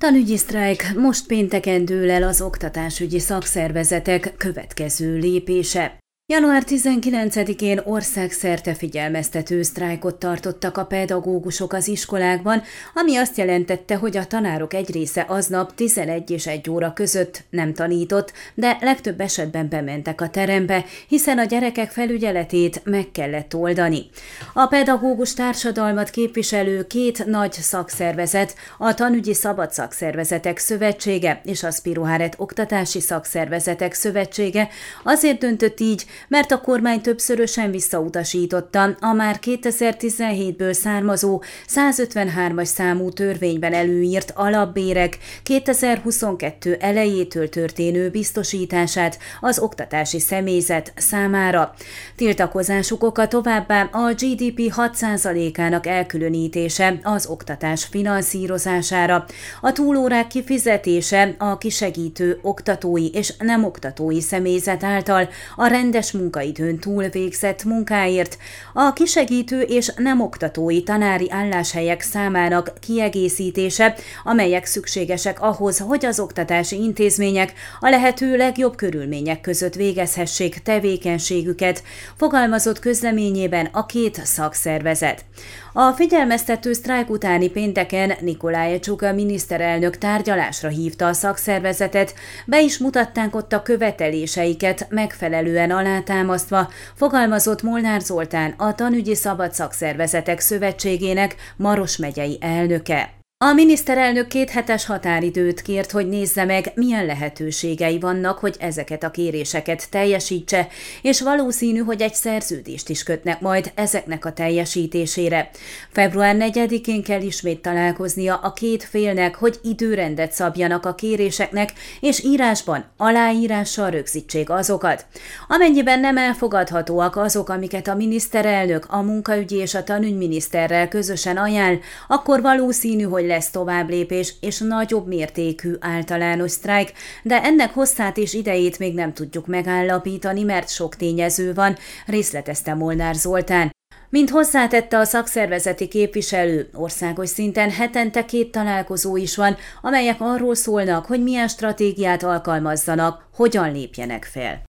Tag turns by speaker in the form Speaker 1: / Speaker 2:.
Speaker 1: Tanügyi sztrájk most pénteken dől el az oktatásügyi szakszervezetek következő lépése. Január 19-én országszerte figyelmeztető sztrájkot tartottak a pedagógusok az iskolákban, ami azt jelentette, hogy a tanárok egy része aznap 11 és 1 óra között nem tanított, de legtöbb esetben bementek a terembe, hiszen a gyerekek felügyeletét meg kellett oldani. A pedagógus társadalmat képviselő két nagy szakszervezet, a Tanügyi Szabad Szakszervezetek Szövetsége és a Spiruháret Oktatási Szakszervezetek Szövetsége azért döntött így, mert a kormány többszörösen visszautasította a már 2017-ből származó 153-as számú törvényben előírt alapbérek 2022 elejétől történő biztosítását az oktatási személyzet számára. Tiltakozásuk oka továbbá a GDP 6%-ának elkülönítése az oktatás finanszírozására, a túlórák kifizetése a kisegítő oktatói és nem oktatói személyzet által a rendes teljes munkaidőn túl végzett munkáért, a kisegítő és nem oktatói tanári álláshelyek számának kiegészítése, amelyek szükségesek ahhoz, hogy az oktatási intézmények a lehető legjobb körülmények között végezhessék tevékenységüket, fogalmazott közleményében a két szakszervezet. A figyelmeztető sztrájk utáni pénteken Nikolaj Csuka miniszterelnök tárgyalásra hívta a szakszervezetet, be is mutatták ott a követeléseiket megfelelően alátámasztva, fogalmazott Molnár Zoltán, a Tanügyi Szabad Szakszervezetek Szövetségének Maros megyei elnöke. A miniszterelnök két hetes határidőt kért, hogy nézze meg, milyen lehetőségei vannak, hogy ezeket a kéréseket teljesítse, és valószínű, hogy egy szerződést is kötnek majd ezeknek a teljesítésére. Február 4-én kell ismét találkoznia a két félnek, hogy időrendet szabjanak a kéréseknek, és írásban aláírással rögzítsék azokat. Amennyiben nem elfogadhatóak azok, amiket a miniszterelnök, a munkaügyi és a tanügyminiszterrel közösen ajánl, akkor valószínű, hogy lesz tovább lépés és nagyobb mértékű általános sztrájk, de ennek hosszát és idejét még nem tudjuk megállapítani, mert sok tényező van, részletezte Molnár Zoltán. Mint hozzátette a szakszervezeti képviselő, országos szinten hetente két találkozó is van, amelyek arról szólnak, hogy milyen stratégiát alkalmazzanak, hogyan lépjenek fel.